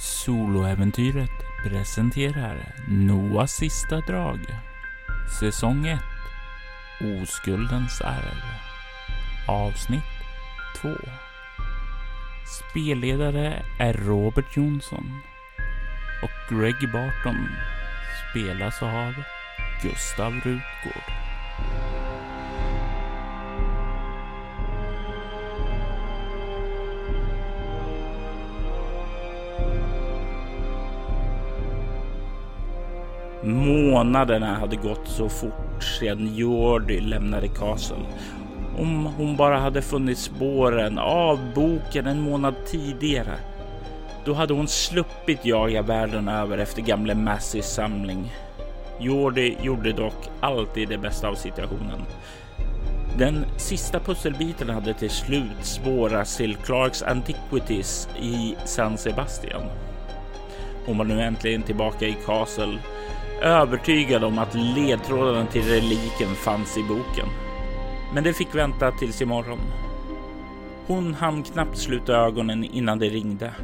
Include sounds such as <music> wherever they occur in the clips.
Soloäventyret presenterar Noahs sista drag. Säsong 1. Oskuldens arv. Avsnitt 2. Spelledare är Robert Jonsson och Greg Barton spelas av Gustav Rutgård. Månaderna hade gått så fort sedan Jordi lämnade Castle. Om hon bara hade funnit spåren av boken en månad tidigare. Då hade hon sluppit jaga världen över efter gamle Massys samling. Jordi gjorde dock alltid det bästa av situationen. Den sista pusselbiten hade till slut spårats till Clarks Antiquities i San Sebastian. Hon var nu äntligen tillbaka i Castle övertygad om att ledtråden till reliken fanns i boken. Men det fick vänta tills imorgon. Hon hann knappt sluta ögonen innan det ringde.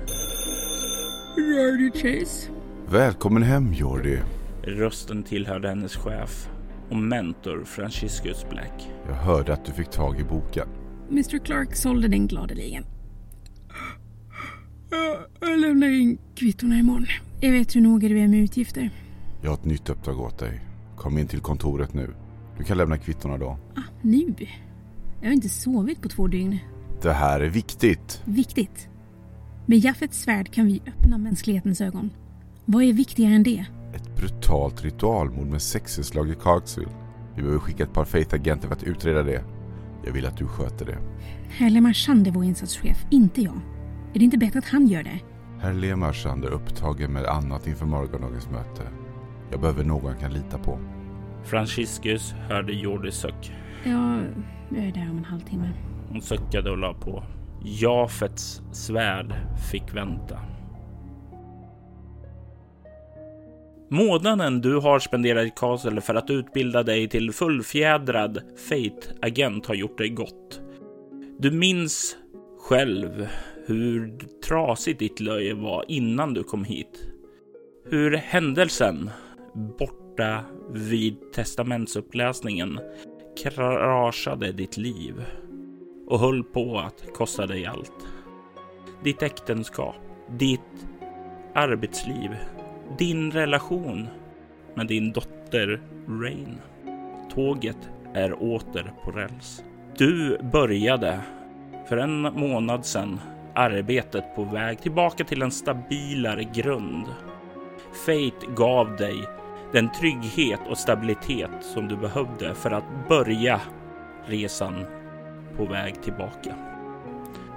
Jordi Chase. Välkommen hem Jordi. Rösten tillhörde hennes chef och mentor Franciscus Black. Jag hörde att du fick tag i boken. Mr Clark sålde den gladeligen. Jag lämnar in kvittorna imorgon. Jag vet hur noga du är med utgifter. Jag har ett nytt uppdrag åt dig. Kom in till kontoret nu. Du kan lämna kvittorna då. Ah, nu? Jag har inte sovit på två dygn. Det här är viktigt. Viktigt? Med Jaffets svärd kan vi öppna mänsklighetens ögon. Vad är viktigare än det? Ett brutalt ritualmord med sexinslag i Carksville. Vi behöver skicka ett par Faith-agenter för att utreda det. Jag vill att du sköter det. Herr Lemarchand är vår insatschef, inte jag. Är det inte bättre att han gör det? Herr Lemarchand är upptagen med annat inför morgondagens möte. Jag behöver någon jag kan lita på. Franciscus hörde Jordis suck. Ja, jag är där om en halvtimme. Hon suckade och la på. Jafets svärd fick vänta. Månaden du har spenderat i Castle för att utbilda dig till fullfjädrad Fate-agent har gjort dig gott. Du minns själv hur trasigt ditt löje var innan du kom hit. Hur händelsen borta vid testamentsuppläsningen kraschade ditt liv och höll på att kosta dig allt. Ditt äktenskap, ditt arbetsliv, din relation med din dotter Rain. Tåget är åter på räls. Du började för en månad sedan arbetet på väg tillbaka till en stabilare grund. Fate gav dig den trygghet och stabilitet som du behövde för att börja resan på väg tillbaka.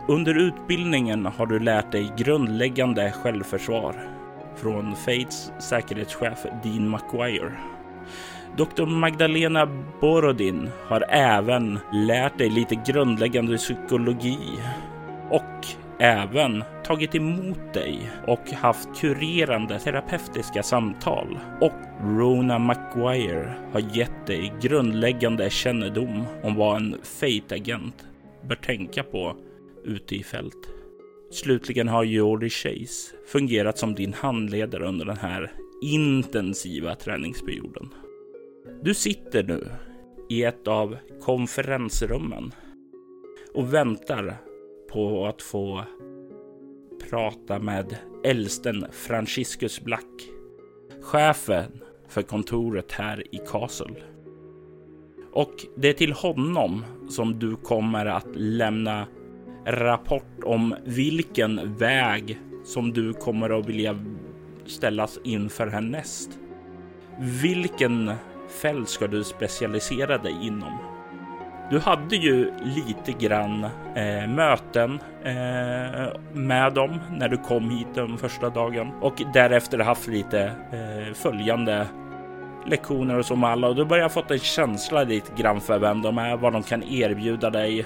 Under utbildningen har du lärt dig grundläggande självförsvar från Fates säkerhetschef Dean McGuire. Dr. Magdalena Borodin har även lärt dig lite grundläggande psykologi och även tagit emot dig och haft kurerande terapeutiska samtal. Och Rona McGuire har gett dig grundläggande kännedom om vad en Fate-agent bör tänka på ute i fält. Slutligen har Jordi Chase fungerat som din handledare under den här intensiva träningsperioden. Du sitter nu i ett av konferensrummen och väntar på att få prata med äldsten Franciscus Black, chefen för kontoret här i Castle. Och det är till honom som du kommer att lämna rapport om vilken väg som du kommer att vilja ställas inför härnäst. Vilken fält ska du specialisera dig inom? Du hade ju lite grann eh, möten eh, med dem när du kom hit den första dagen och därefter haft lite eh, följande lektioner och så med alla och du börjar fått en känsla lite grann för vem de är, vad de kan erbjuda dig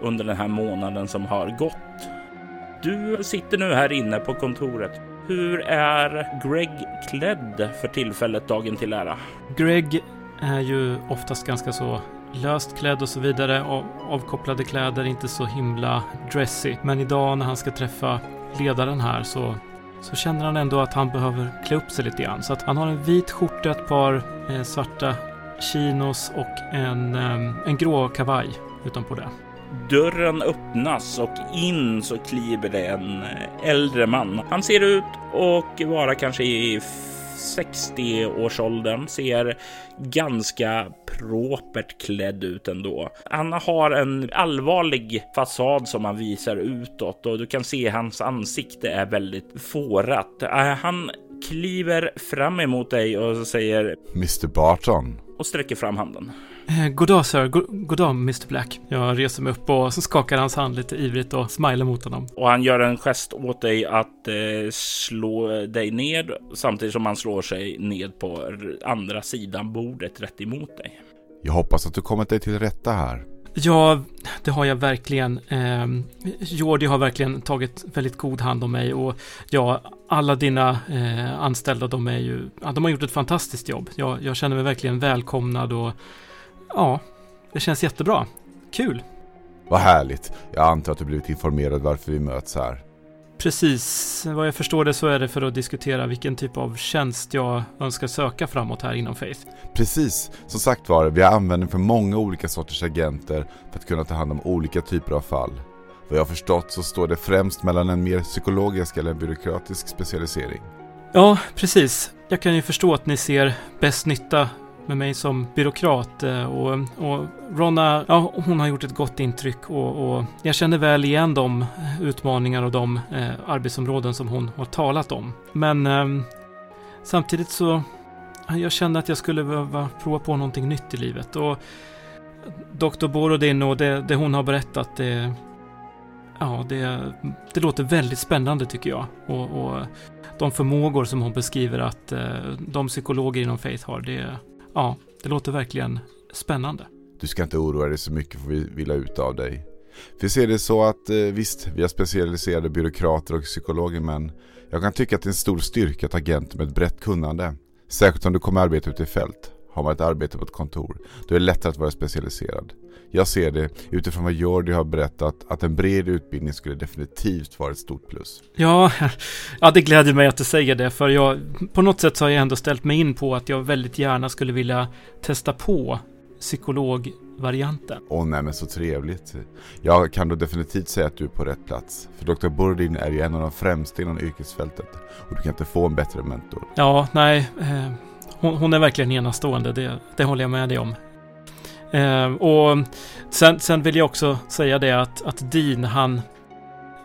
under den här månaden som har gått. Du sitter nu här inne på kontoret. Hur är Greg klädd för tillfället dagen till ära? Greg är ju oftast ganska så löst klädd och så vidare. Av, avkopplade kläder, inte så himla dressy. Men idag när han ska träffa ledaren här så så känner han ändå att han behöver klä upp sig lite grann. Så att han har en vit skjorta, ett par eh, svarta chinos och en, eh, en grå kavaj utanpå det. Dörren öppnas och in så kliver det en eh, äldre man. Han ser ut och vara kanske i 60-årsåldern, ser ganska propert klädd ut ändå. Han har en allvarlig fasad som han visar utåt och du kan se hans ansikte är väldigt fårat. Äh, han kliver fram emot dig och säger Mr Barton. och sträcker fram handen. Eh, goddag sir, God, goddag Mr Black. Jag reser mig upp och så skakar hans hand lite ivrigt och smilar mot honom. Och han gör en gest åt dig att eh, slå dig ned samtidigt som han slår sig ned på andra sidan bordet rätt emot dig. Jag hoppas att du kommit dig till rätta här. Ja, det har jag verkligen. Eh, Jordi har verkligen tagit väldigt god hand om mig och ja, alla dina eh, anställda, de är ju, ja, de har gjort ett fantastiskt jobb. Jag, jag känner mig verkligen välkomnad och ja, det känns jättebra. Kul! Vad härligt. Jag antar att du blivit informerad varför vi möts här. Precis, vad jag förstår det så är det för att diskutera vilken typ av tjänst jag önskar söka framåt här inom Faith. Precis, som sagt var, vi har användning för många olika sorters agenter för att kunna ta hand om olika typer av fall. Vad jag har förstått så står det främst mellan en mer psykologisk eller en byråkratisk specialisering. Ja, precis. Jag kan ju förstå att ni ser bäst nytta med mig som byråkrat eh, och, och Ronna, ja, hon har gjort ett gott intryck och, och jag känner väl igen de utmaningar och de eh, arbetsområden som hon har talat om. Men eh, samtidigt så, jag kände att jag skulle behöva prova på någonting nytt i livet och Dr. Borodin och det, det hon har berättat, det, ja, det, det låter väldigt spännande tycker jag. Och, och de förmågor som hon beskriver att eh, de psykologer inom Faith har, det, ja, det låter verkligen spännande. Du ska inte oroa dig så mycket för vi vill ha ut av dig. Vi ser det så att eh, visst, vi har specialiserade byråkrater och psykologer men jag kan tycka att det är en stor styrka att ha agenter med ett brett kunnande. Särskilt om du kommer arbeta ute i fält. Har man ett arbete på ett kontor, då är det lättare att vara specialiserad. Jag ser det utifrån vad Jordi har berättat att en bred utbildning skulle definitivt vara ett stort plus. Ja, <laughs> ja, det gläder mig att du säger det, för jag, på något sätt så har jag ändå ställt mig in på att jag väldigt gärna skulle vilja testa på psykologvarianten. Åh nej men så trevligt. Jag kan då definitivt säga att du är på rätt plats. För Dr. Burdin är ju en av de främsta inom yrkesfältet. Och du kan inte få en bättre mentor. Ja, nej, eh, hon, hon är verkligen enastående, det, det håller jag med dig om. Eh, och sen, sen vill jag också säga det att, att Dean, han,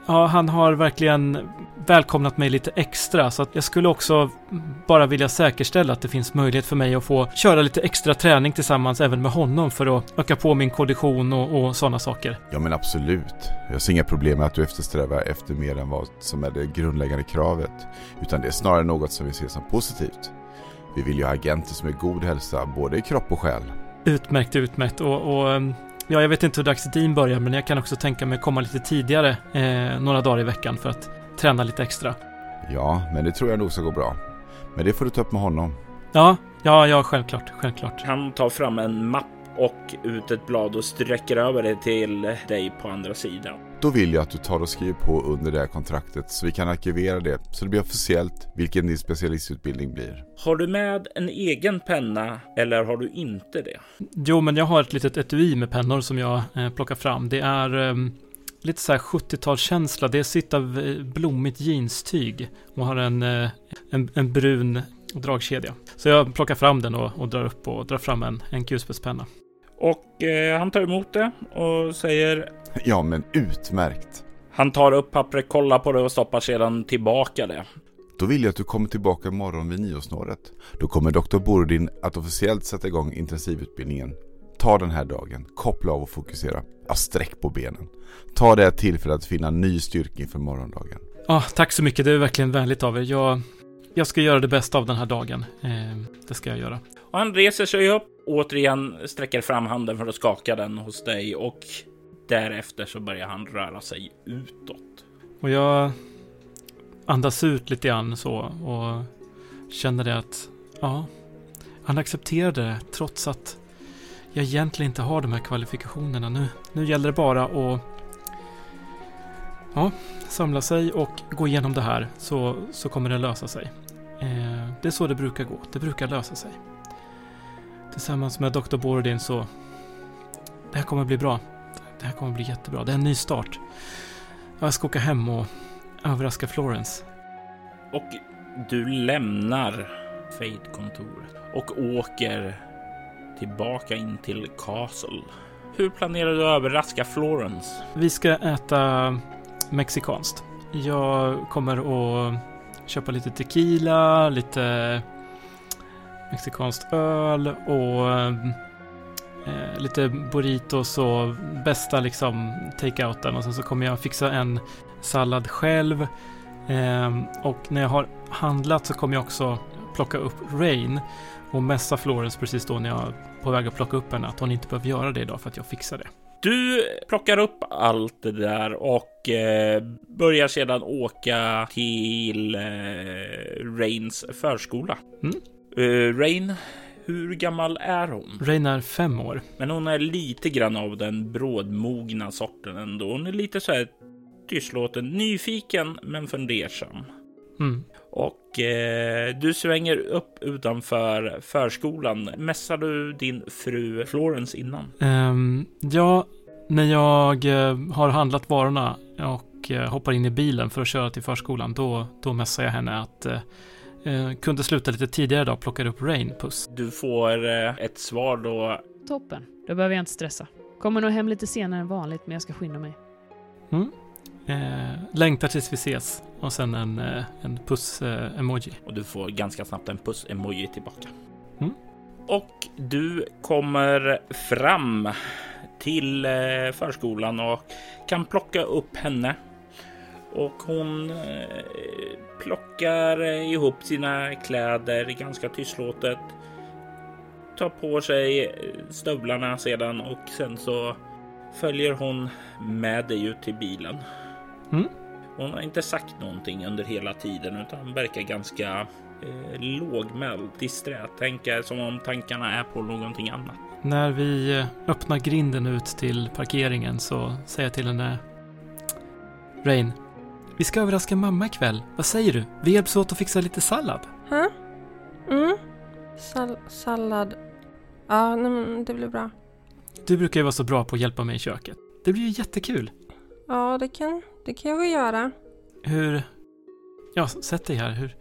ja, han har verkligen välkomnat mig lite extra. Så att jag skulle också bara vilja säkerställa att det finns möjlighet för mig att få köra lite extra träning tillsammans även med honom för att öka på min kondition och, och sådana saker. Ja men absolut. Jag ser inga problem med att du eftersträvar efter mer än vad som är det grundläggande kravet. Utan det är snarare något som vi ser som positivt. Vi vill ju ha agenter som är i god hälsa, både i kropp och själ. Utmärkt, utmärkt. Och, och ehm, ja, jag vet inte hur dags Dean börjar, men jag kan också tänka mig komma lite tidigare eh, några dagar i veckan för att träna lite extra. Ja, men det tror jag nog ska gå bra. Men det får du ta upp med honom. Ja, ja, ja, självklart, självklart. Han tar fram en mapp och ut ett blad och sträcker över det till dig på andra sidan. Då vill jag att du tar och skriver på under det här kontraktet så vi kan arkivera det så det blir officiellt vilken din specialistutbildning blir. Har du med en egen penna eller har du inte det? Jo, men jag har ett litet etui med pennor som jag eh, plockar fram. Det är ehm, lite så här 70-talskänsla. Det är av eh, blommigt jeanstyg och har en, eh, en, en brun dragkedja. Så jag plockar fram den och, och drar upp och drar fram en, en kulspetspenna. Och eh, han tar emot det och säger Ja, men utmärkt. Han tar upp pappret, kollar på det och stoppar sedan tillbaka det. Då vill jag att du kommer tillbaka imorgon vid niosnåret. Då kommer Dr. Bordin att officiellt sätta igång intensivutbildningen. Ta den här dagen, koppla av och fokusera. Ja, sträck på benen. Ta det här tillfället att finna ny styrka inför morgondagen. Ah, tack så mycket, det är verkligen vänligt av er. Jag, jag ska göra det bästa av den här dagen. Eh, det ska jag göra. Och han reser sig upp, återigen sträcker fram handen för att skaka den hos dig och därefter så börjar han röra sig utåt. Och jag andas ut lite grann så och känner det att, ja, han accepterade det trots att jag egentligen inte har de här kvalifikationerna. Nu, nu gäller det bara att ja, samla sig och gå igenom det här så, så kommer det lösa sig. Eh, det är så det brukar gå. Det brukar lösa sig. Tillsammans med Dr. Borodin så... Det här kommer bli bra. Det här kommer bli jättebra. Det är en ny start. Jag ska åka hem och överraska Florence. Och du lämnar Fate-kontoret och åker tillbaka in till Castle. Hur planerar du att överraska Florence? Vi ska äta mexikanskt. Jag kommer att köpa lite tequila, lite mexikanskt öl och eh, lite burritos och bästa liksom take-outen och sen så kommer jag fixa en sallad själv. Eh, och när jag har handlat så kommer jag också plocka upp Rain och mässa Florence precis då när jag är på väg att plocka upp henne att hon inte behöver göra det idag för att jag fixar det. Du plockar upp allt det där och eh, börjar sedan åka till eh, Rains förskola. Mm. Eh, Rain, hur gammal är hon? Rain är fem år. Men hon är lite grann av den brådmogna sorten ändå. Hon är lite så här tystlåten, nyfiken men fundersam. Mm. Och eh, du svänger upp utanför förskolan. Mässar du din fru Florence innan? Ehm, ja, när jag eh, har handlat varorna och eh, hoppar in i bilen för att köra till förskolan, då, då mässar jag henne att eh, eh, kunde sluta lite tidigare idag, plockar upp Rain, puss. Du får eh, ett svar då. Toppen. Då behöver jag inte stressa. Kommer nog hem lite senare än vanligt, men jag ska skynda mig. Eh, längtar tills vi ses. Och sen en, eh, en puss-emoji. Och du får ganska snabbt en puss-emoji tillbaka. Mm. Och du kommer fram till eh, förskolan och kan plocka upp henne. Och hon eh, plockar ihop sina kläder ganska tystlåtet. Tar på sig eh, stövlarna sedan och sen så följer hon med dig ut till bilen. Mm. Hon har inte sagt någonting under hela tiden utan verkar ganska eh, lågmäld, disträ. Tänker som om tankarna är på någonting annat. När vi eh, öppnar grinden ut till parkeringen så säger jag till henne Rain, vi ska överraska mamma ikväll. Vad säger du? Vi hjälps åt att fixa lite sallad. Hä? Mm. Sall sallad. Ja, nej, men det blir bra. Du brukar ju vara så bra på att hjälpa mig i köket. Det blir ju jättekul. Ja, det kan, det kan jag väl göra. Hur... Ja, sätt dig här. Hur...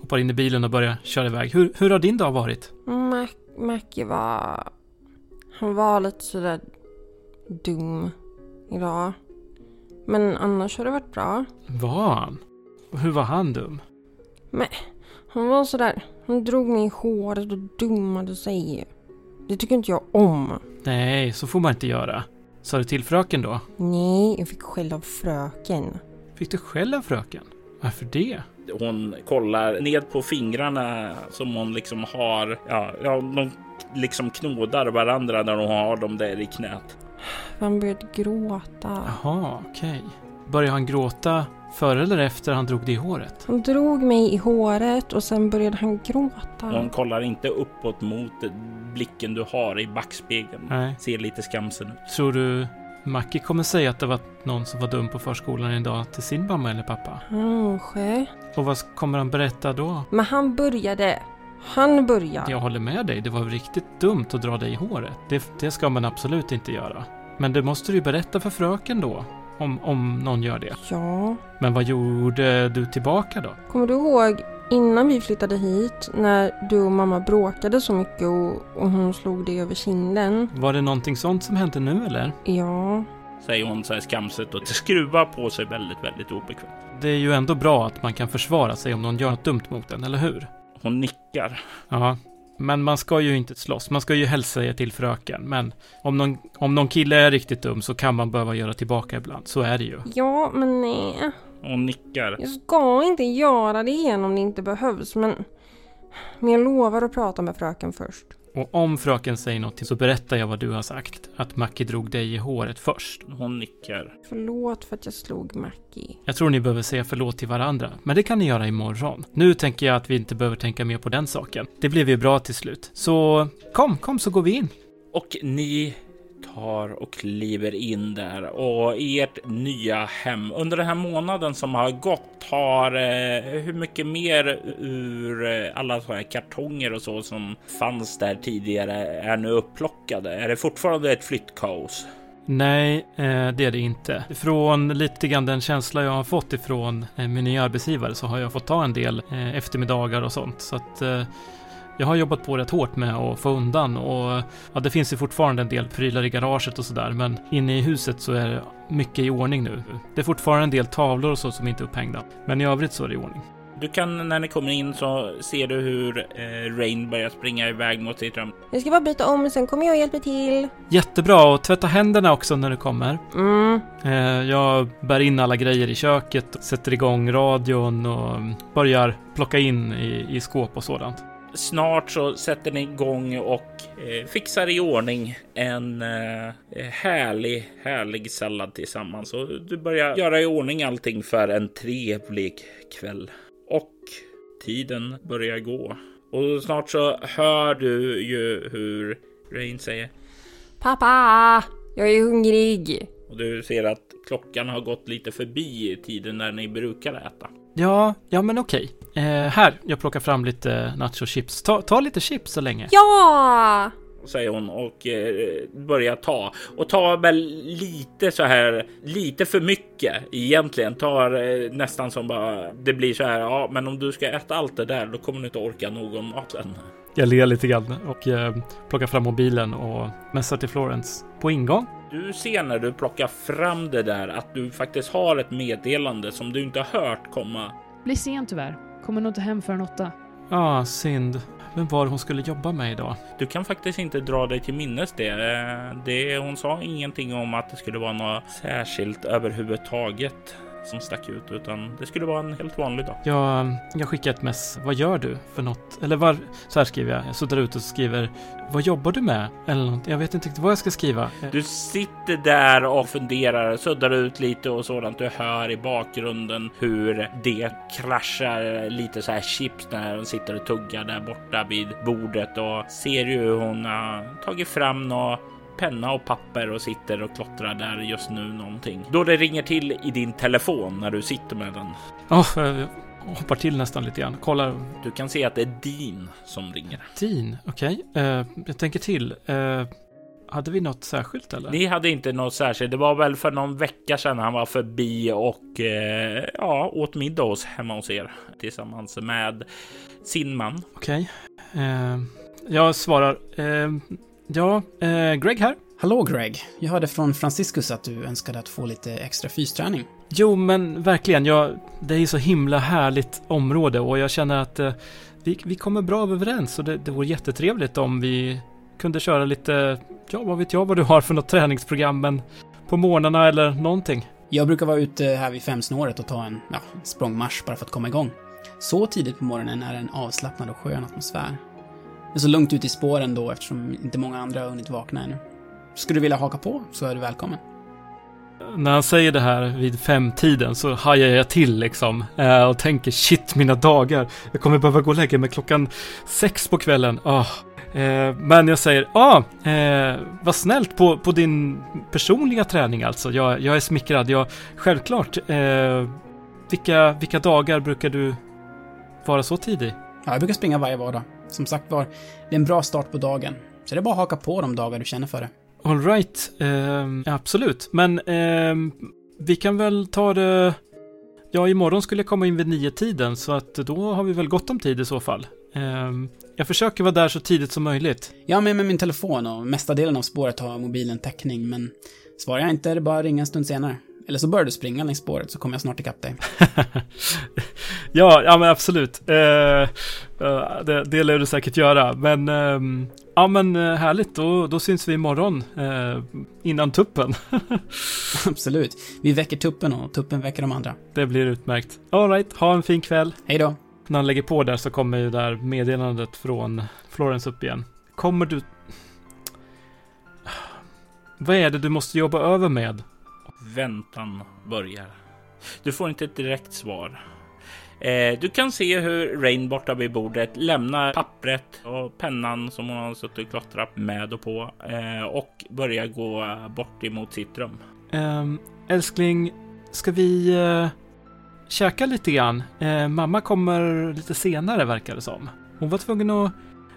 Hoppar in i bilen och börjar köra iväg. Hur, hur har din dag varit? Mac Mackie var... Han var lite sådär dum idag. Men annars har det varit bra. Var han? Hur var han dum? Han var sådär... Han drog mig i håret och dummade sig. Det tycker inte jag om. Nej, så får man inte göra. Sa du till fröken då? Nej, jag fick skäll av fröken. Fick du skäll av fröken? Varför det? Hon kollar ned på fingrarna som hon liksom har. Ja, ja de liksom knådar varandra när hon har dem där i knät. Han började gråta. Jaha, okej. Började han gråta före eller efter han drog dig i håret? Han drog mig i håret och sen började han gråta. Hon kollar inte uppåt mot blicken du har i backspegeln. Nej. Ser lite skamsen ut. Tror du Mackie kommer säga att det var någon som var dum på förskolan idag till sin mamma eller pappa? Kanske. Och vad kommer han berätta då? Men han började. Han började. Jag håller med dig, det var riktigt dumt att dra dig i håret. Det, det ska man absolut inte göra. Men det måste du ju berätta för fröken då. Om, om någon gör det. Ja. Men vad gjorde du tillbaka då? Kommer du ihåg innan vi flyttade hit när du och mamma bråkade så mycket och, och hon slog dig över kinden? Var det någonting sånt som hände nu eller? Ja. Säger hon så här skamset och skruvar på sig väldigt, väldigt obekvämt. Det är ju ändå bra att man kan försvara sig om någon gör något dumt mot en, eller hur? Hon nickar. Ja. Men man ska ju inte slåss. Man ska ju hälsa till fröken. Men om någon, om någon kille är riktigt dum så kan man behöva göra tillbaka ibland. Så är det ju. Ja, men nej. Hon nickar. Jag ska inte göra det igen om det inte behövs, men... Men jag lovar att prata med fröken först. Och om fröken säger något så berättar jag vad du har sagt. Att Mackie drog dig i håret först. Hon nickar. Förlåt för att jag slog Mackie. Jag tror ni behöver säga förlåt till varandra. Men det kan ni göra imorgon. Nu tänker jag att vi inte behöver tänka mer på den saken. Det blev ju bra till slut. Så kom, kom så går vi in. Och ni tar och kliver in där och ert nya hem under den här månaden som har gått har eh, hur mycket mer ur eh, alla sådana här kartonger och så som fanns där tidigare är nu upplockade? Är det fortfarande ett flyttkaos? Nej, eh, det är det inte. Från lite grann den känsla jag har fått ifrån eh, min nya arbetsgivare så har jag fått ta en del eh, eftermiddagar och sånt. Så att eh, jag har jobbat på rätt hårt med att få undan och ja, det finns ju fortfarande en del prylar i garaget och sådär men inne i huset så är det mycket i ordning nu. Det är fortfarande en del tavlor och så som inte är upphängda. Men i övrigt så är det i ordning. Du kan när ni kommer in så ser du hur eh, Rain börjar springa iväg mot sitt rum. Jag ska bara byta om, sen kommer jag och hjälper till. Jättebra och tvätta händerna också när du kommer. Mm. Eh, jag bär in alla grejer i köket, sätter igång radion och börjar plocka in i, i skåp och sådant. Snart så sätter ni igång och eh, fixar i ordning en eh, härlig, härlig sallad tillsammans. Och du börjar göra i ordning allting för en trevlig kväll. Och tiden börjar gå. Och snart så hör du ju hur Rain säger. Pappa! Jag är hungrig. Och du ser att klockan har gått lite förbi tiden när ni brukar äta. Ja, ja men okej. Eh, här, jag plockar fram lite nacho chips. Ta, ta lite chips så länge. Ja! säger hon och eh, börjar ta och tar väl lite så här lite för mycket egentligen tar eh, nästan som bara det blir så här. Ja, men om du ska äta allt det där, då kommer du inte orka någon mat sen. Jag ler lite grann och eh, plockar fram mobilen och messar till Florence på ingång. Du ser när du plockar fram det där att du faktiskt har ett meddelande som du inte har hört komma. Blir sen tyvärr. Kommer nog inte hem förrän åtta. Ah, synd. Vem var det hon skulle jobba med idag? Du kan faktiskt inte dra dig till minnes det. Eh, det hon sa ingenting om att det skulle vara något särskilt överhuvudtaget som stack ut, utan det skulle vara en helt vanlig dag. Jag, jag skickar ett mess. Vad gör du för något? Eller var, så här skriver jag. Jag suddar ut och skriver. Vad jobbar du med? Eller något. Jag vet inte riktigt vad jag ska skriva. Du sitter där och funderar, suddar ut lite och sådant. Du hör i bakgrunden hur det kraschar lite så här chips när hon sitter och tuggar där borta vid bordet och ser ju hur hon har tagit fram något penna och papper och sitter och klottrar där just nu någonting. Då det ringer till i din telefon när du sitter med den. Oh, jag hoppar till nästan lite grann. Kollar. Du kan se att det är Dean som ringer. Dean, okej. Okay. Uh, jag tänker till. Uh, hade vi något särskilt eller? Ni hade inte något särskilt. Det var väl för någon vecka sedan han var förbi och uh, ja, åt middag hos, hemma hos er tillsammans med sin man. Okej. Okay. jag svarar. Ja, eh, Greg här. Hallå Greg. Jag hörde från Franciscus att du önskade att få lite extra fysträning. Jo, men verkligen. Jag, det är ju så himla härligt område och jag känner att eh, vi, vi kommer bra överens och det, det vore jättetrevligt om vi kunde köra lite, ja vad vet jag vad du har för något träningsprogram, men på morgnarna eller någonting. Jag brukar vara ute här vid femsnåret och ta en ja, språngmarsch bara för att komma igång. Så tidigt på morgonen är det en avslappnad och skön atmosfär. Det är så lugnt ute i spåren då eftersom inte många andra har hunnit vakna ännu. Skulle du vilja haka på så är du välkommen. När han säger det här vid femtiden så hajar jag till liksom eh, och tänker shit mina dagar. Jag kommer behöva gå och lägga mig klockan sex på kvällen. Oh. men jag säger, ja, ah, eh, vad snällt på, på din personliga träning alltså. Jag, jag är smickrad. Jag, självklart. Eh, vilka, vilka dagar brukar du vara så tidig? Ja, jag brukar springa varje vardag. Som sagt var, det är en bra start på dagen. Så det är bara att haka på de dagar du känner för det. Alright, eh, absolut. Men eh, vi kan väl ta det... Ja, imorgon skulle jag komma in vid nio tiden så att då har vi väl gott om tid i så fall. Eh, jag försöker vara där så tidigt som möjligt. Jag är med med min telefon och mesta delen av spåret har mobilen täckning, men svarar jag inte är det bara att ringa en stund senare. Eller så börjar du springa längs spåret så kommer jag snart ikapp dig. <laughs> ja, ja men absolut. Uh, uh, det, det lär du säkert göra. Men uh, ja men eh, härligt, då, då syns vi imorgon. Uh, innan tuppen. <laughs> absolut. Vi väcker tuppen och tuppen väcker de andra. Det blir utmärkt. Alright, ha en fin kväll. Hej då. När han lägger på där så kommer ju där meddelandet från Florence upp igen. Kommer du... Vad är det du måste jobba över med? Väntan börjar. Du får inte ett direkt svar. Eh, du kan se hur Rain borta vid bordet lämnar pappret och pennan som hon har suttit och klottrat med och på eh, och börjar gå bort emot sitt rum. Um, älskling, ska vi uh, käka lite grann? Uh, mamma kommer lite senare verkar det som. Hon var tvungen att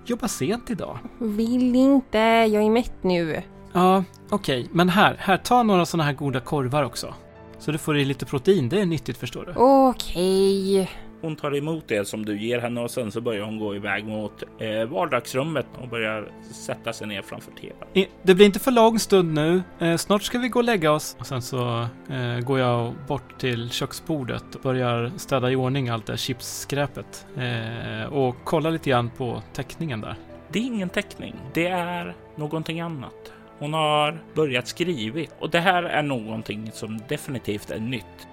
jobba sent idag. Vill inte, jag är mätt nu. Ja, okej. Okay. Men här, här, ta några sådana här goda korvar också. Så du får i lite protein, det är nyttigt förstår du. Okej. Okay. Hon tar emot det som du ger henne och sen så börjar hon gå iväg mot eh, vardagsrummet och börjar sätta sig ner framför tvn. Det blir inte för lång stund nu. Eh, snart ska vi gå och lägga oss. Och sen så eh, går jag bort till köksbordet och börjar städa i ordning allt det här chipsskräpet. Eh, och kolla lite grann på teckningen där. Det är ingen teckning. Det är någonting annat. Hon har börjat skrivit och det här är någonting som definitivt är nytt.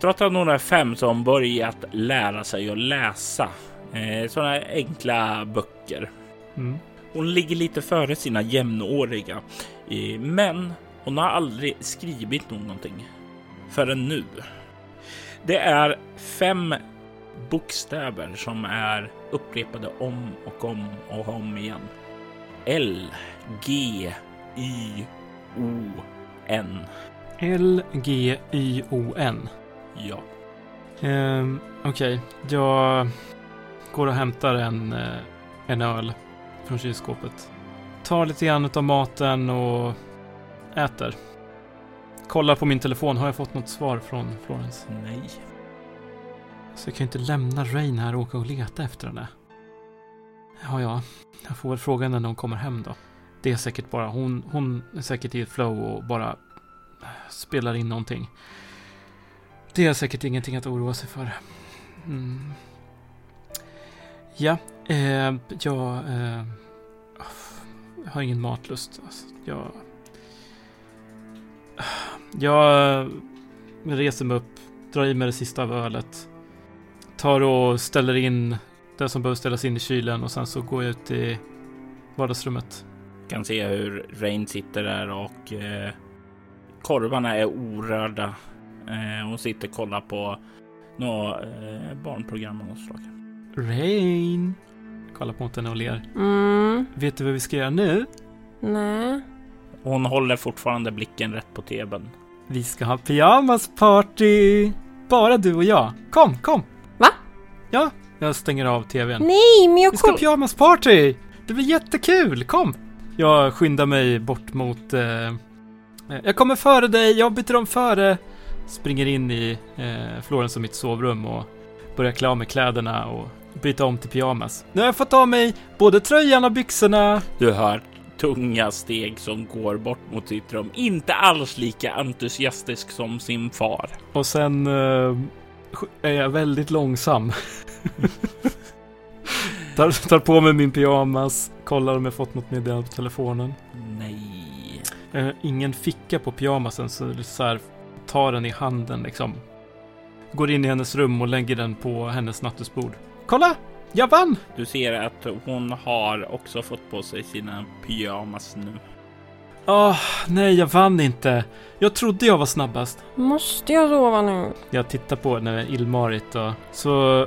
Trots att hon är fem så har hon börjat lära sig att läsa eh, sådana enkla böcker. Mm. Hon ligger lite före sina jämnåriga, eh, men hon har aldrig skrivit någonting förrän nu. Det är fem bokstäver som är upprepade om och om och om igen. L, G, Y, O, N. L, G, Y, O, N. Ja. Um, Okej, okay. jag går och hämtar en, uh, en öl från kylskåpet. Tar lite grann av maten och äter. Kollar på min telefon. Har jag fått något svar från Florence? Nej. Så jag kan ju inte lämna Rain här och åka och leta efter henne. Ja, ja. Jag får väl fråga henne när hon kommer hem då. Det är säkert bara hon. Hon är säkert i ett flow och bara spelar in någonting. Det är säkert ingenting att oroa sig för. Mm. Ja, eh, jag eh, har ingen matlust. Alltså, jag, jag reser mig upp, drar i mig det sista av ölet. Tar och ställer in det som behöver ställas in i kylen och sen så går jag ut i vardagsrummet. Kan se hur Rain sitter där och eh, korvarna är orörda Eh, hon sitter och kollar på något eh, barnprogram av något slag. Rain! Kollar på henne och ler. Mm. Vet du vad vi ska göra nu? Nej. Hon håller fortfarande blicken rätt på tvn. Vi ska ha pyjamasparty! Bara du och jag. Kom, kom! Va? Ja, jag stänger av tvn. Nej, men jag Vi ska ha pyjamasparty! Det blir jättekul, kom! Jag skyndar mig bort mot... Eh, jag kommer före dig, jag byter om före springer in i eh, Florens och mitt sovrum och börjar klä av mig kläderna och byta om till pyjamas. Nu har jag fått av mig både tröjan och byxorna. Du hör tunga steg som går bort mot sitt rum. Inte alls lika entusiastisk som sin far. Och sen eh, är jag väldigt långsam. <laughs> tar, tar på mig min pyjamas, kollar om jag fått något meddelande på telefonen. Nej. Eh, ingen ficka på pyjamasen så så här tar den i handen liksom. Går in i hennes rum och lägger den på hennes nattduksbord. Kolla! Jag vann! Du ser att hon har också fått på sig sina pyjamas nu. Åh, oh, nej, jag vann inte. Jag trodde jag var snabbast. Måste jag sova nu? Jag tittar på henne illmarigt och så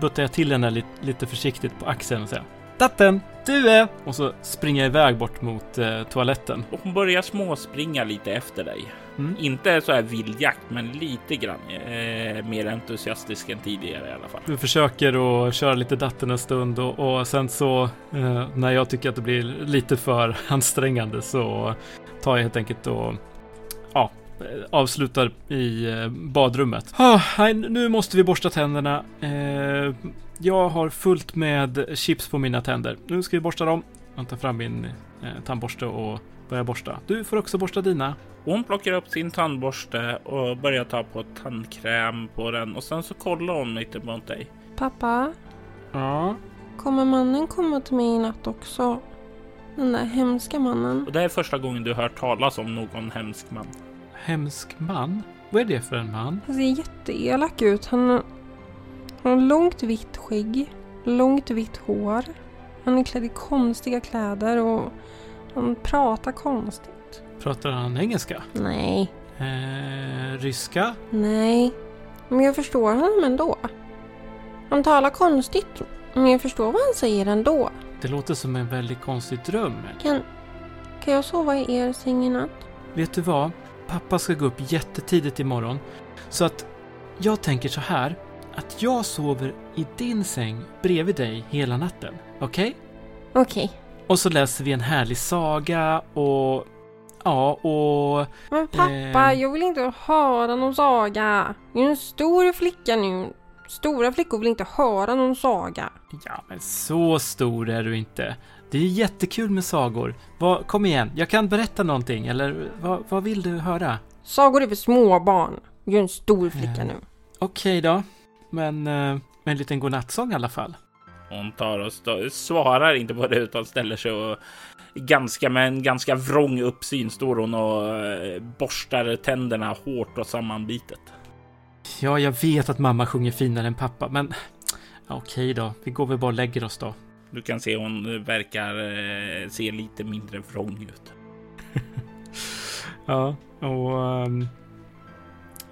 buttar jag till henne lite, lite försiktigt på axeln och säger Datten, du är... Och så springer jag iväg bort mot eh, toaletten. Och hon börjar småspringa lite efter dig. Mm. Inte så här vildjakt, men lite grann eh, mer entusiastisk än tidigare i alla fall. Du försöker att köra lite datten en stund och, och sen så eh, när jag tycker att det blir lite för ansträngande så tar jag helt enkelt och ja, avslutar i eh, badrummet. Oh, nej, nu måste vi borsta tänderna. Eh, jag har fullt med chips på mina tänder. Nu ska vi borsta dem. Jag tar fram min eh, tandborste och börjar borsta. Du får också borsta dina. Hon plockar upp sin tandborste och börjar ta på tandkräm på den och sen så kollar hon lite mot dig. Pappa? Ja? Kommer mannen komma till mig i natt också? Den där hemska mannen. Och det är första gången du hört talas om någon hemsk man. Hemsk man? Vad är det för en man? Han ser jätteelak ut. Han, han har långt vitt skägg, långt vitt hår. Han är klädd i konstiga kläder och han pratar konstigt. Pratar han engelska? Nej. Eh, ryska? Nej. Men jag förstår honom ändå. Han talar konstigt, men jag förstår vad han säger ändå. Det låter som en väldigt konstig dröm. Kan, kan jag sova i er säng i natt? Vet du vad? Pappa ska gå upp jättetidigt imorgon. Så att jag tänker så här. Att jag sover i din säng bredvid dig hela natten. Okej? Okej. Och så läser vi en härlig saga och... Ja, och... Men pappa, Eh. jag vill inte höra någon saga. Jag är en stor flicka nu. Stora flickor vill inte höra någon saga. Ja, men så stor är du inte. Det är jättekul med sagor. Vad, kom igen, jag kan berätta någonting. Eller vad, vad vill du höra? Sagor är för små barn. Jag är en stor flicka Eh. nu. Okej då. Men eh, med en liten godnattsång i alla fall. Hon tar och stå, svarar inte på det utan ställer sig och ganska med en ganska vrång uppsyn står hon och eh, borstar tänderna hårt och sammanbitet. Ja, jag vet att mamma sjunger finare än pappa, men... ja, Okej då, vi går väl bara och lägger oss då. Du kan se hon verkar eh, se lite mindre vrång ut. Ja, och... ehm,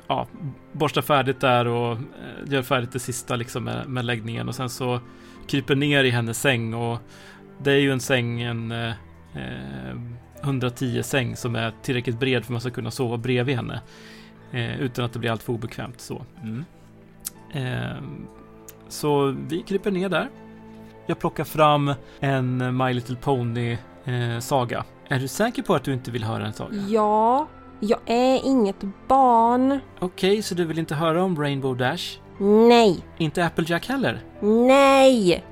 ja, borsta färdigt där och eh, gör färdigt det sista liksom med, med läggningen och sen så kryper ner i hennes säng och det är ju en säng, en eh, eh, 110 säng som är tillräckligt bred för att man ska kunna sova bredvid henne. Eh, utan att det blir alltför obekvämt så. Mm. Ehm, så vi kryper ner där. Jag plockar fram en My Little Pony eh, saga. Är du säker på att du inte vill höra en saga? Ja, jag är inget barn. Okej, så du vill inte höra om Rainbow Dash? Nej, Inte Applejack heller? nej.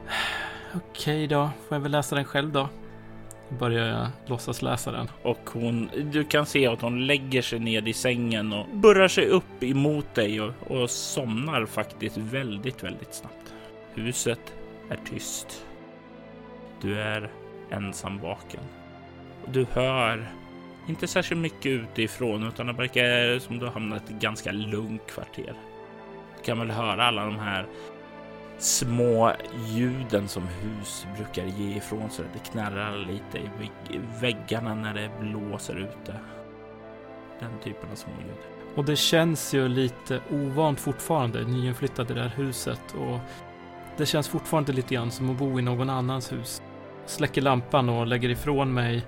Okej då, får jag väl läsa den själv då. Då börjar jag låtsas läsa den. Och hon, du kan se att hon lägger sig ned i sängen och burrar sig upp emot dig och, och somnar faktiskt väldigt, väldigt snabbt. Huset är tyst. Du är ensam vaken. Och du hör inte särskilt mycket utifrån utan det verkar som du har hamnat i ett ganska lugnt kvarter. Du kan väl höra alla de här små ljuden som hus brukar ge ifrån sig. Det knarrar lite i väggarna när det blåser ute. Den typen av små ljud. Och det känns ju lite ovant fortfarande, nyinflyttad i det här huset. Och det känns fortfarande lite grann som att bo i någon annans hus. Släcker lampan och lägger ifrån mig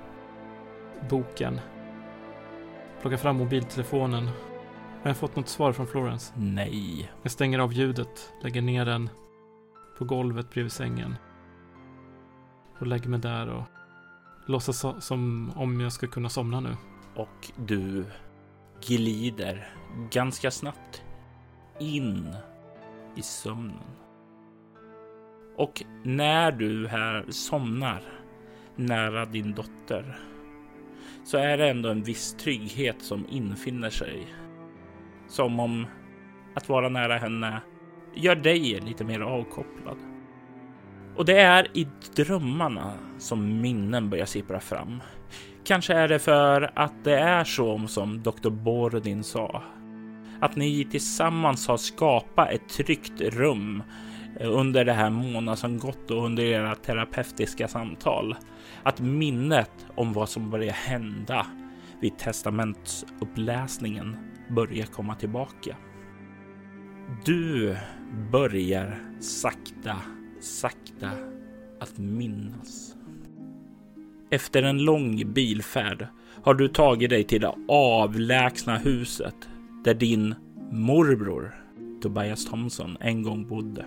boken. Plockar fram mobiltelefonen. Har jag fått något svar från Florence? Nej. Jag stänger av ljudet, lägger ner den på golvet bredvid sängen. Och lägger mig där och låtsas so- som om jag ska kunna somna nu. Och du glider ganska snabbt in i sömnen. Och när du här somnar nära din dotter så är det ändå en viss trygghet som infinner sig. Som om att vara nära henne gör dig lite mer avkopplad. Och det är i drömmarna som minnen börjar sippra fram. Kanske är det för att det är så som Dr. Borodin sa. Att ni tillsammans har skapat ett tryggt rum under det här månad som gått och under era terapeutiska samtal. Att minnet om vad som börjar hända vid testamentsuppläsningen börjar komma tillbaka. Du börjar sakta, sakta att minnas. Efter en lång bilfärd har du tagit dig till det avlägsna huset där din morbror Tobias Thomson en gång bodde.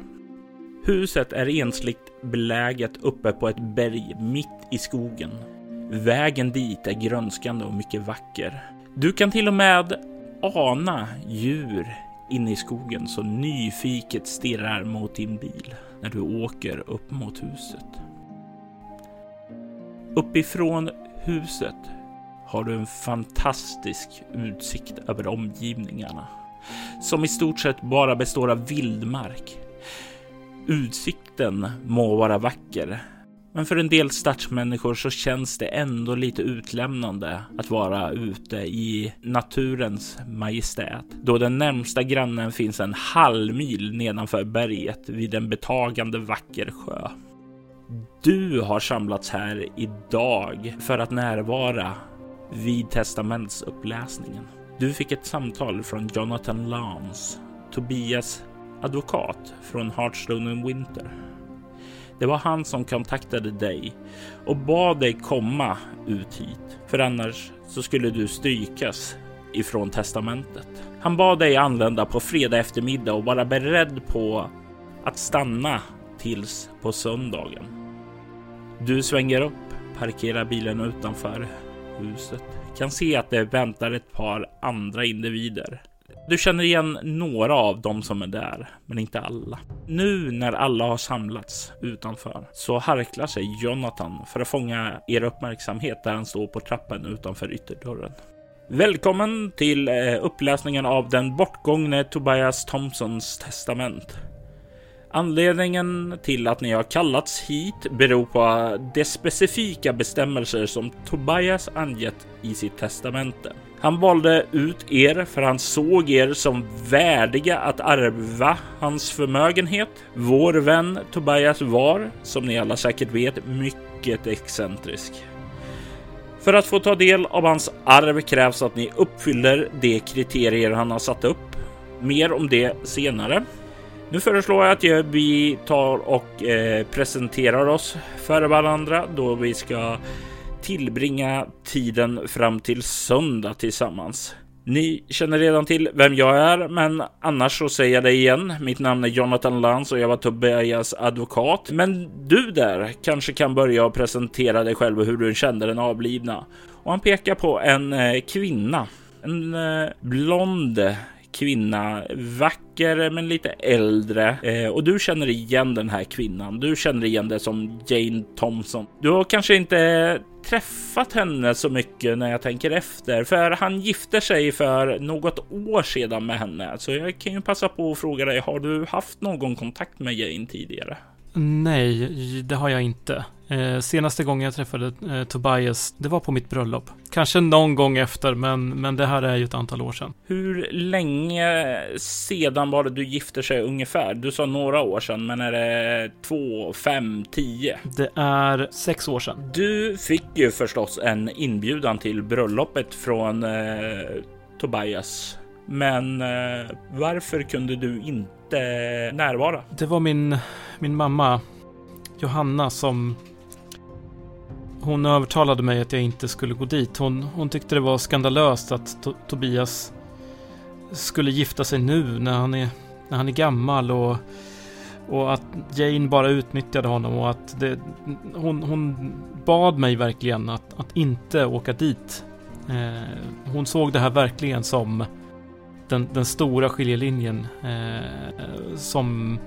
Huset är ensligt beläget uppe på ett berg mitt i skogen. Vägen dit är grönskande och mycket vacker. Du kan till och med ana djur inne i skogen som nyfiket stirrar mot din bil när du åker upp mot huset. Uppifrån huset har du en fantastisk utsikt över omgivningarna som i stort sett bara består av vildmark. Utsikten må vara vacker, men för en del stadsmänniskor så känns det ändå lite utlämnande att vara ute i naturens majestät, då den närmsta grannen finns en halv mil nedanför berget vid en betagande vacker sjö. Du har samlats här idag för att närvara vid testamentsuppläsningen. Du fick ett samtal från Jonathan Lance, Tobias advokat från Hartstone Winter. Det var han som kontaktade dig och bad dig komma ut hit, för annars så skulle du strykas ifrån testamentet. Han bad dig anlända på fredag eftermiddag och vara beredd på att stanna tills på söndagen. Du svänger upp, parkerar bilen utanför huset, kan se att det väntar ett par andra individer. Du känner igen några av dem som är där, men inte alla. Nu när alla har samlats utanför så harklar sig Jonathan för att fånga er uppmärksamhet där han står på trappen utanför ytterdörren. Välkommen till eh, uppläsningen av den bortgångne Tobias Thompsons testament. Anledningen till att ni har kallats hit beror på de specifika bestämmelser som Tobias angett i sitt testamente. Han valde ut er för han såg er som värdiga att ärva hans förmögenhet. Vår vän Tobias var, som ni alla säkert vet, mycket excentrisk. För att få ta del av hans arv krävs att ni uppfyller de kriterier han har satt upp. Mer om det senare. Nu föreslår jag att vi tar och eh, presenterar oss för varandra då vi ska tillbringa tiden fram till söndag tillsammans. Ni känner redan till vem jag är, men annars så säger jag det igen. Mitt namn är Jonathan Lantz och jag var Tobias advokat. Men du där kanske kan börja och presentera dig själv och hur du kände den avlidna. Och han pekar på en eh, kvinna. En eh, blond kvinna, vacker men lite äldre. Eh, och du känner igen den här kvinnan. Du känner igen det som Jane Thompson. Du har kanske inte träffat henne så mycket när jag tänker efter, för han gifte sig för något år sedan med henne. Så jag kan ju passa på att fråga dig, har du haft någon kontakt med Jane tidigare? Nej, det har jag inte. Eh, senaste gången jag träffade eh, Tobias, det var på mitt bröllop. Kanske någon gång efter, men, men det här är ju ett antal år sedan. Hur länge sedan var det du gifte sig ungefär? Du sa några år sedan, men är det två, fem, tio? Det är sex år sedan. Du fick ju förstås en inbjudan till bröllopet från eh, Tobias. Men eh, varför kunde du inte närvara? Det var min, min mamma Johanna som hon övertalade mig att jag inte skulle gå dit. Hon, hon tyckte det var skandalöst att to Tobias skulle gifta sig nu när han är, när han är gammal och, och att Jane bara utnyttjade honom och att det, hon, hon bad mig verkligen att, att inte åka dit. Eh, hon såg det här verkligen som den, den stora skiljelinjen eh, som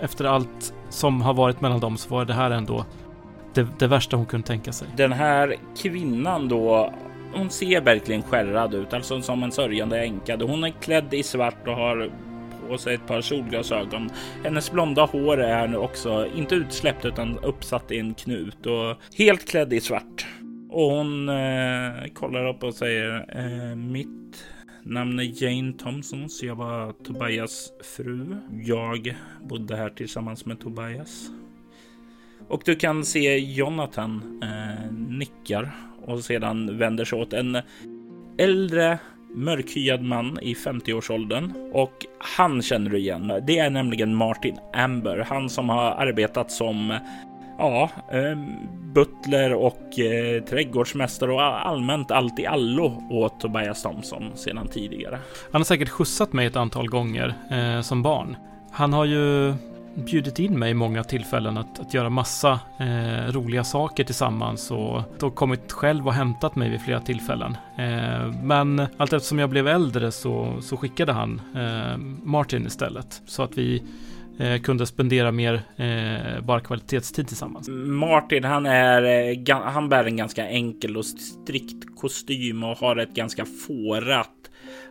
efter allt som har varit mellan dem så var det här ändå det, det värsta hon kunde tänka sig. Den här kvinnan då, hon ser verkligen skärrad ut, alltså som en sörjande änka. Hon är klädd i svart och har på sig ett par solglasögon. Hennes blonda hår är nu också inte utsläppt utan uppsatt i en knut och helt klädd i svart. Och hon eh, kollar upp och säger eh, mitt namn är Jane Thompson, så jag var Tobias fru. Jag bodde här tillsammans med Tobias. Och du kan se Jonathan eh, nickar och sedan vänder sig åt en äldre mörkhyad man i 50-årsåldern och han känner du igen. Det är nämligen Martin Amber, han som har arbetat som ja, eh, butler och eh, trädgårdsmästare och allmänt allt i allo åt Tobias Thompson sedan tidigare. Han har säkert skjutsat mig ett antal gånger eh, som barn. Han har ju bjudit in mig i många tillfällen att, att göra massa eh, roliga saker tillsammans och då kommit själv och hämtat mig vid flera tillfällen. Eh, men allt eftersom jag blev äldre så, så skickade han eh, Martin istället så att vi eh, kunde spendera mer eh, bara kvalitetstid tillsammans. Martin, han är, eh, han bär en ganska enkel och strikt kostym och har ett ganska fårat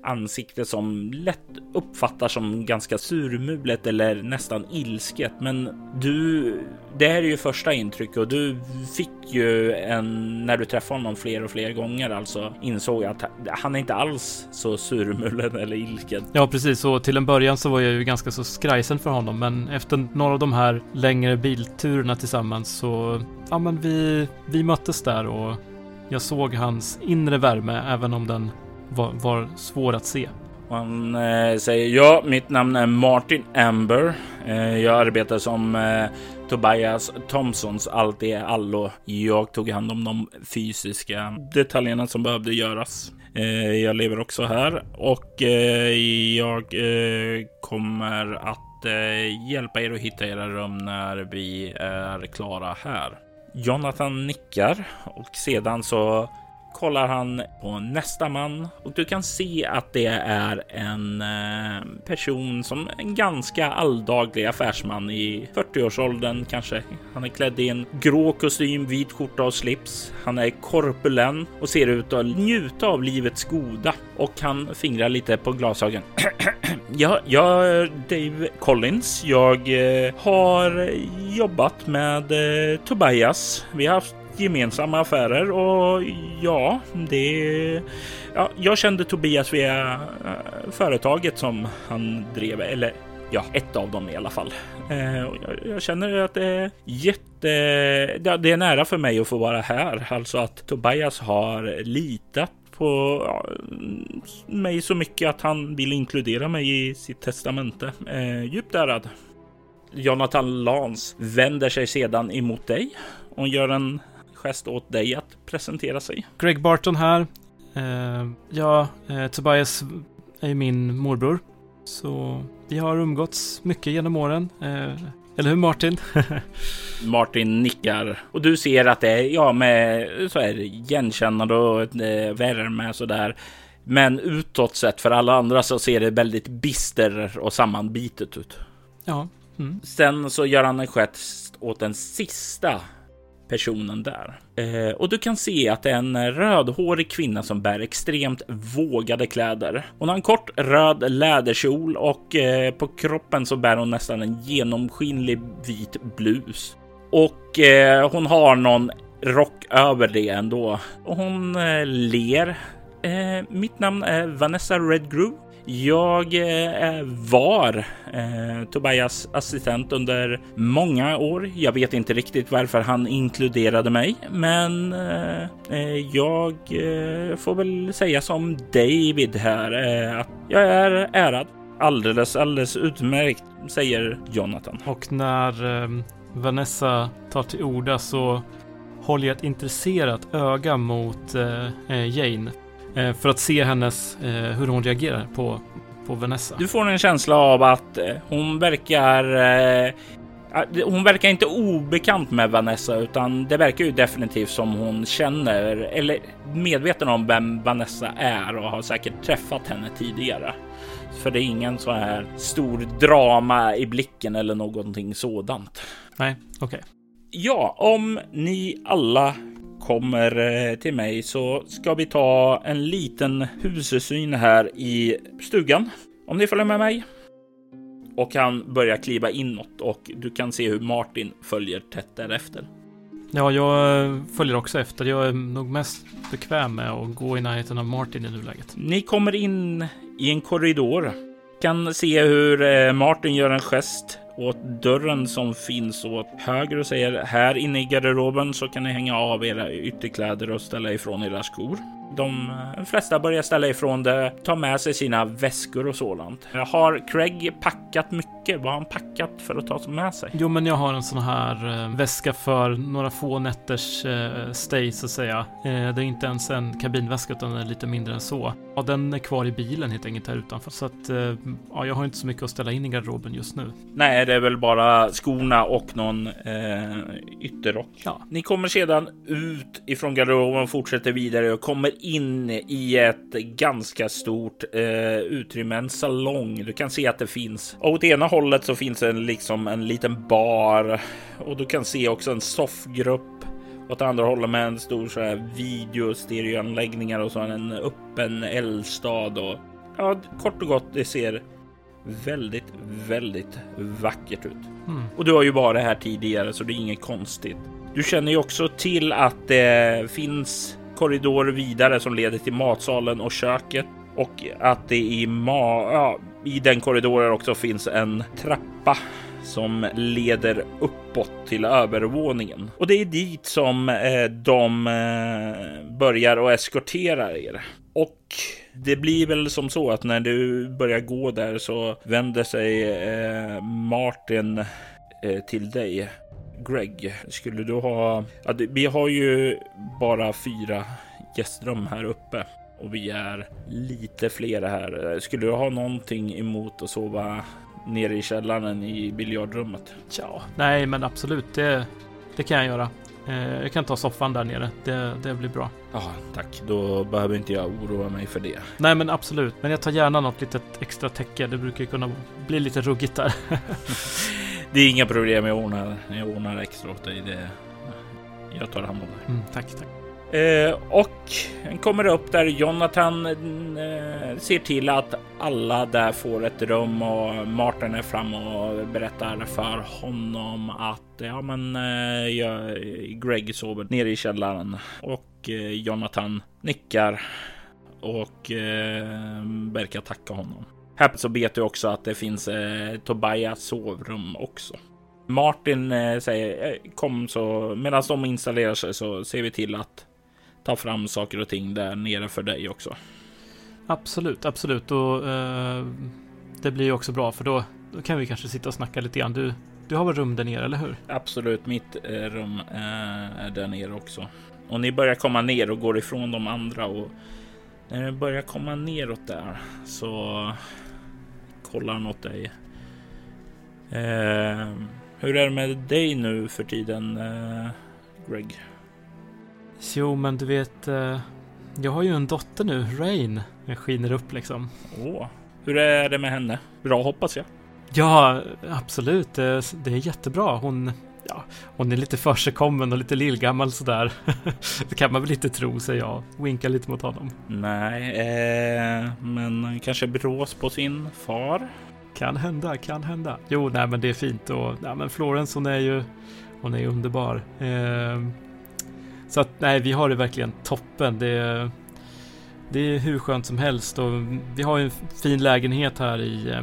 ansikte som lätt uppfattar som ganska surmulet eller nästan ilsket. Men du, det här är ju första intryck och du fick ju en, när du träffade honom fler och fler gånger alltså insåg att han är inte alls så surmulen eller ilsken. Ja, precis. Och till en början så var jag ju ganska så skrajsen för honom, men efter några av de här längre bilturerna tillsammans så, ja men vi, vi möttes där och jag såg hans inre värme även om den var, var svår att se. Han eh, säger ja, mitt namn är Martin Amber. Eh, jag arbetar som eh, Tobias Thompsons allt i allo. Jag tog hand om de fysiska detaljerna som behövde göras. Eh, jag lever också här och eh, jag eh, kommer att eh, hjälpa er att hitta era rum när vi är klara här. Jonathan nickar och sedan så kollar han på nästa man och du kan se att det är en eh, person som en ganska alldaglig affärsman i 40-årsåldern kanske. Han är klädd i en grå kostym, vit skjorta och slips. Han är korpulent och ser ut att njuta av livets goda och han fingrar lite på glasögon. <clears throat> ja, jag är Dave Collins. Jag eh, har jobbat med eh, Tobias. Vi har haft gemensamma affärer och ja, det... Ja, jag kände Tobias via eh, företaget som han drev, eller ja, ett av dem i alla fall. Eh, jag, känner att det är jätte... Det är nära för mig att få vara här, alltså att Tobias har litat på ja, mig så mycket att han vill inkludera mig i sitt testamente. Eh, djupt ärad. Jonathan Lans vänder sig sedan emot dig och gör en gest åt dig att presentera sig. Greg Barton här. Eh, ja, eh, Tobias är min morbror. Så vi har umgåtts mycket genom åren. Eh, eller hur Martin? <laughs> Martin nickar och du ser att det är ja, med så här igenkännande och eh, värme så där. Men utåt sett för alla andra så ser det väldigt bister och sammanbitet ut. Ja. Mm. Sen så gör han en gest åt den sista personen där. Eh, och du kan se att det är en rödhårig kvinna som bär extremt vågade kläder. Hon har en kort röd läderkjol och eh, på kroppen så bär hon nästan en genomskinlig vit blus. Och eh, hon har någon rock över det ändå. Och hon eh, ler. Eh, mitt namn är Vanessa Redgrove jag eh, eh, var eh, Tobias assistent under många år. Jag vet inte riktigt varför han inkluderade mig, men eh, eh, jag eh, får väl säga som David här eh, att jag är ärad. Alldeles, alldeles utmärkt, säger Jonathan. Och när eh, Vanessa tar till orda så håller jag ett intresserat öga mot Jane för att se hennes, eh, hur hon reagerar på, på Vanessa. Du får en känsla av att eh, hon verkar hon verkar inte obekant med Vanessa, utan det verkar ju definitivt som hon känner eller medveten om vem Vanessa är och har säkert träffat henne tidigare. För det är ingen så här stor drama i blicken eller någonting sådant. Nej, okej. Okay. Ja, om ni alla kommer eh, till mig så ska vi ta en liten husesyn här i stugan. Om ni följer med mig. Och han börjar kliva inåt och du kan se hur Martin följer tätt därefter. Ja, jag eh, följer också efter. Jag är nog mest bekväm med att gå i närheten av Martin i nuläget. Ni kommer in i en korridor. Kan se hur eh, Martin gör en gest åt dörren som finns åt höger och säger här inne i garderoben så kan ni hänga av era ytterkläder och ställa ifrån era skor. De flesta börjar ställa ifrån det, ta med sig sina väskor och sådant. Har Craig packat mycket? Vad har han packat för att ta med sig? Jo, men jag har en sån här eh, väska för några få nätters eh, stay så att säga. Eh, det är inte ens en kabinväska utan den är lite mindre än så. Ja, den är kvar i bilen helt enkelt här utanför så att ja, jag har inte så mycket att ställa in i garderoben just nu. Nej, det är väl bara skorna och någon eh, ytterrock. Ja. Ni kommer sedan ut ifrån garderoben och fortsätter vidare och kommer in i ett ganska stort eh, utrymme, en salong. Du kan se att det finns. Och åt ena hållet så finns det liksom en liten bar och du kan se också en soffgrupp åt andra hållet med en stor så här video stereoanläggningar och så en öppen eldstad och ja, kort och gott. Det ser väldigt, väldigt vackert ut. Mm. Och du har ju varit här tidigare så det är inget konstigt. Du känner ju också till att det finns korridor vidare som leder till matsalen och köket och att det i, ma ja, i den korridoren också finns en trappa som leder uppåt till övervåningen. Och det är dit som eh, de eh, börjar och eskorterar er. Och det blir väl som så att när du börjar gå där så vänder sig eh, Martin eh, till dig. Greg, skulle du ha... Ja, vi har ju bara fyra gästrum här uppe och vi är lite fler här. Skulle du ha någonting emot att sova nere i källaren i biljardrummet? Ja, nej, men absolut. Det, det kan jag göra. Eh, jag kan ta soffan där nere. Det, det blir bra. Ja, tack. Då behöver inte jag oroa mig för det. Nej, men absolut. Men jag tar gärna något litet extra täcke. Det brukar kunna bli lite ruggigt där. <laughs> det är inga problem. Jag ordnar, jag ordnar extra åt dig. Det, jag tar hand om det. Mm, tack, tack. Eh, och kommer upp där Jonathan eh, ser till att alla där får ett rum och Martin är fram och berättar för honom att ja, men eh, jag, Greg sover nere i källaren och eh, Jonathan nickar och eh, verkar tacka honom. Här så vet du också att det finns eh, Tobias sovrum också. Martin eh, säger eh, kom så medan de installerar sig så ser vi till att ta fram saker och ting där nere för dig också. Absolut, absolut. Och eh, det blir ju också bra för då, då, kan vi kanske sitta och snacka lite grann. Du, du har väl rum där nere, eller hur? Absolut, mitt eh, rum eh, är där nere också. Och ni börjar komma ner och går ifrån de andra och när ni börjar komma neråt där så kollar han åt dig. Eh, hur är det med dig nu för tiden, eh, Greg? Jo, men du vet, eh, jag har ju en dotter nu, Rain. Den skiner upp liksom. Åh, hur är det med henne? Bra hoppas jag. Ja, absolut. Det, det är jättebra. Hon, ja, hon är lite försigkommen och lite lillgammal sådär. <laughs> det kan man väl inte tro, säger jag. Winkar lite mot honom. Nej, eh, men kanske brås på sin far. Kan hända, kan hända. Jo, nej, men det är fint och nej, men Florence, hon är ju, hon är underbar. Eh, så att nej, vi har det verkligen toppen. Det är, det är hur skönt som helst och vi har en fin lägenhet här i,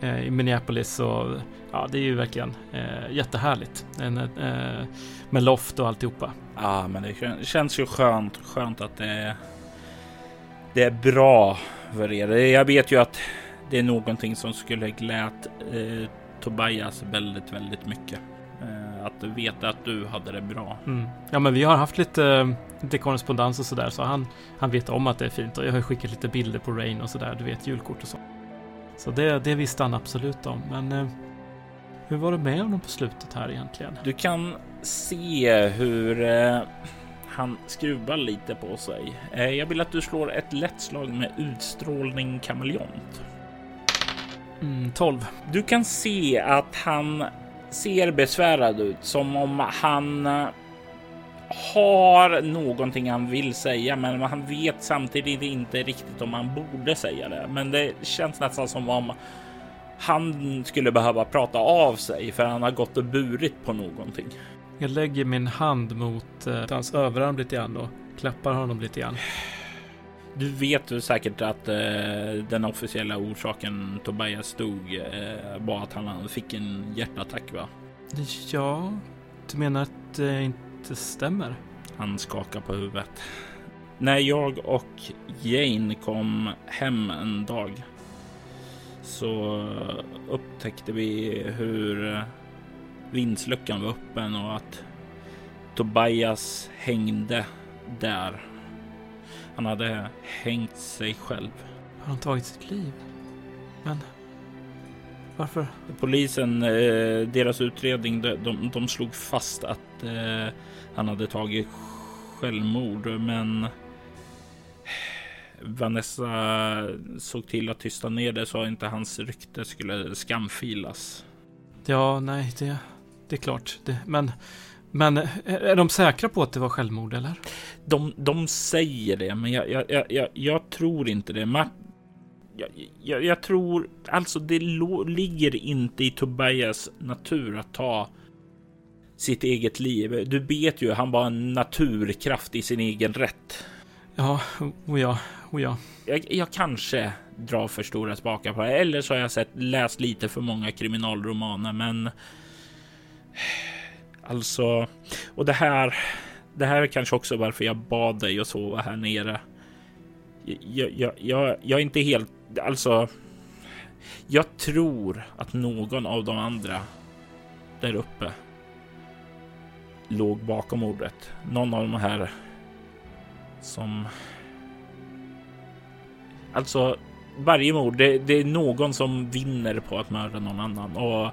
eh, i Minneapolis och ja, det är ju verkligen eh, jättehärligt. En, eh, med loft och alltihopa. Ja, men det känns ju skönt. Skönt att det är, det är bra för er. Jag vet ju att det är någonting som skulle glät eh, Tobias väldigt, väldigt mycket att veta att du hade det bra. Mm. Ja, men vi har haft lite, lite korrespondens och sådär, så han, han vet om att det är fint och jag har skickat lite bilder på Rain och sådär, du vet julkort och så. Så det, det visste han absolut om, men eh, hur var det med honom på slutet här egentligen? Du kan se hur eh, han skruvar lite på sig. Eh, jag vill att du slår ett lätt slag med utstrålning kameleont. Mm, 12. Du kan se att han ser besvärad ut, som om han eh, har någonting han vill säga, men han vet samtidigt inte riktigt om han borde säga det. Men det känns nästan som om han skulle behöva prata av sig för han har gått och burit på någonting. Jag lägger min hand mot eh, hans överarm lite grann och klappar honom lite grann. Du vet ju säkert att eh, den officiella orsaken Tobias dog eh, var att han fick en hjärtattack va? Ja, du menar att det inte stämmer? Han skakar på huvudet. När jag och Jane kom hem en dag så upptäckte vi hur vindsluckan var öppen och att Tobias hängde där han hade hängt sig själv. Har han tagit sitt liv? Men varför? Polisen, eh, deras utredning, de, de slog fast att eh, han hade tagit självmord, men Vanessa såg till att tysta ner det så att inte hans rykte skulle skamfilas. Ja, nej, det, det är klart. Det, men men är de säkra på att det var självmord eller? De, de säger det, men jag, jag, jag, jag tror inte det. Man, jag, jag, tror alltså det ligger inte i Tobias natur att ta sitt eget liv. Du vet ju, han var en naturkraft i sin egen rätt. Ja, och ja, och ja. Jag, jag kanske drar för stora spakar på det, eller så har jag sett, läst lite för många kriminalromaner, men Alltså, och det här. Det här är kanske också varför jag bad dig att sova här nere. jag, jag, jag, jag är inte helt, alltså. Jag tror att någon av de andra där uppe låg bakom mordet. Någon av de här som... Alltså, varje mord, det, det, är någon som vinner på att mörda någon annan. Och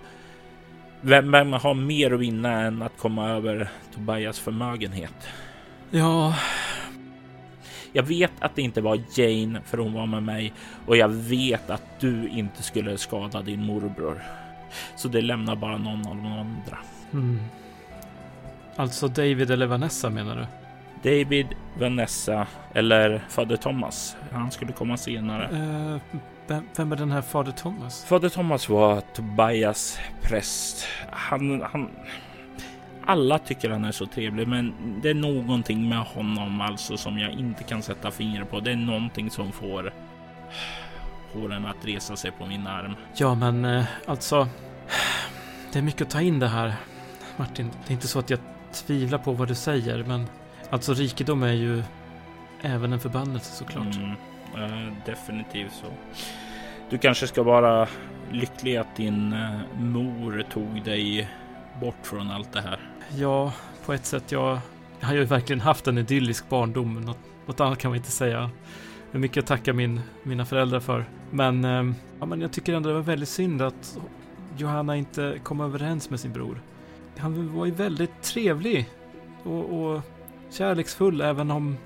vem, vem har mer att vinna än att komma över Tobias förmögenhet? Ja... Jag vet att det inte var Jane för hon var med mig och jag vet att du inte skulle skada din morbror. Så det lämnar bara någon av de andra. Mm. Alltså David eller Vanessa menar du? David, Vanessa eller Fader Thomas. Han skulle komma senare. Uh, vem är den här Fader Thomas? Fader Thomas var Tobias präst. Han, han... Alla tycker han är så trevlig, men det är någonting med honom alltså som jag inte kan sätta fingret på. Det är någonting som får håren att resa sig på min arm. Ja, men eh, alltså. Det är mycket att ta in det här. Martin, det är inte så att jag tvivlar på vad du säger, men alltså rikedom är ju även en förbannelse såklart. Mm, äh, definitivt så. Du kanske ska vara lycklig att din äh, mor tog dig bort från allt det här. Ja, på ett sätt. Jag, har ju verkligen haft en idyllisk barndom. Något, något annat kan man inte säga. Det är mycket att tacka min, mina föräldrar för. Men, äh, ja, men jag tycker ändå det var väldigt synd att Johanna inte kom överens med sin bror han var ju väldigt trevlig och, och kärleksfull även om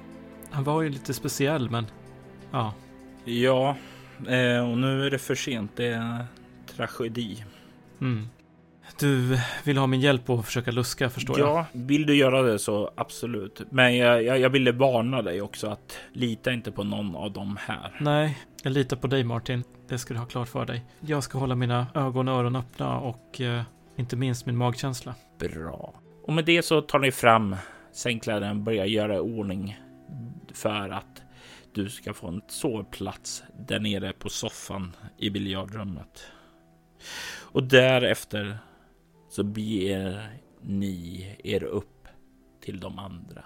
han var ju lite speciell men ja. Ja, eh, och nu är det för sent. Det är tragedi. Mm. Du vill ha min hjälp att försöka luska förstår ja, jag. Ja, vill du göra det så absolut. Men jag, jag, jag ville varna dig också att lita inte på någon av dem här. Nej, jag litar på dig Martin. Det ska du ha klart för dig. Jag ska hålla mina ögon och öron öppna och eh, inte minst min magkänsla. Bra. Och med det så tar ni fram sängkläderna och börjar göra i ordning för att du ska få en sovplats där nere på soffan i biljardrummet. Och därefter så beger ni er upp till de andra.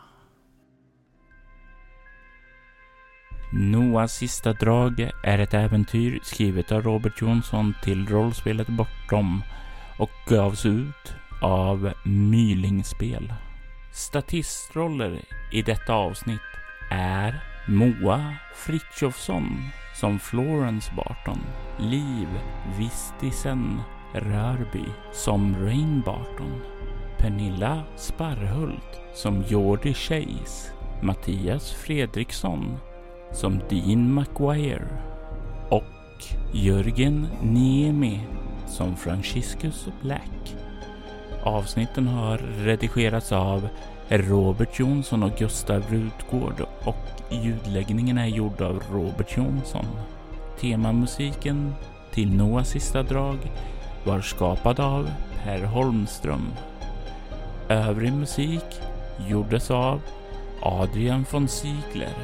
Noahs sista drag är ett äventyr skrivet av Robert Jonsson till rollspelet Bortom och gavs ut av Mylingspel. Statistroller i detta avsnitt är Moa Fritjofsson som Florence Barton, Liv Vistisen Rörby som Rain Barton, Pernilla Sparhult som Jordi Chase, Mattias Fredriksson som Dean McGuire och Jörgen Niemi som Franciscus Black. Avsnitten har redigerats av Robert Jonsson och Gustav Rutgård och ljudläggningen är gjord av Robert Jonsson. Temamusiken till Noahs sista drag var skapad av Per Holmström. Övrig musik gjordes av Adrian von Ziegler.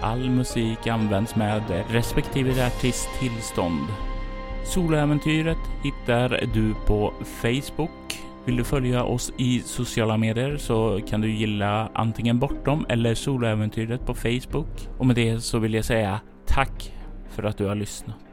All musik används med respektive artist tillstånd. Soloäventyret hittar du på Facebook. Vill du följa oss i sociala medier så kan du gilla antingen Bortom eller Soloäventyret på Facebook. Och med det så vill jag säga tack för att du har lyssnat.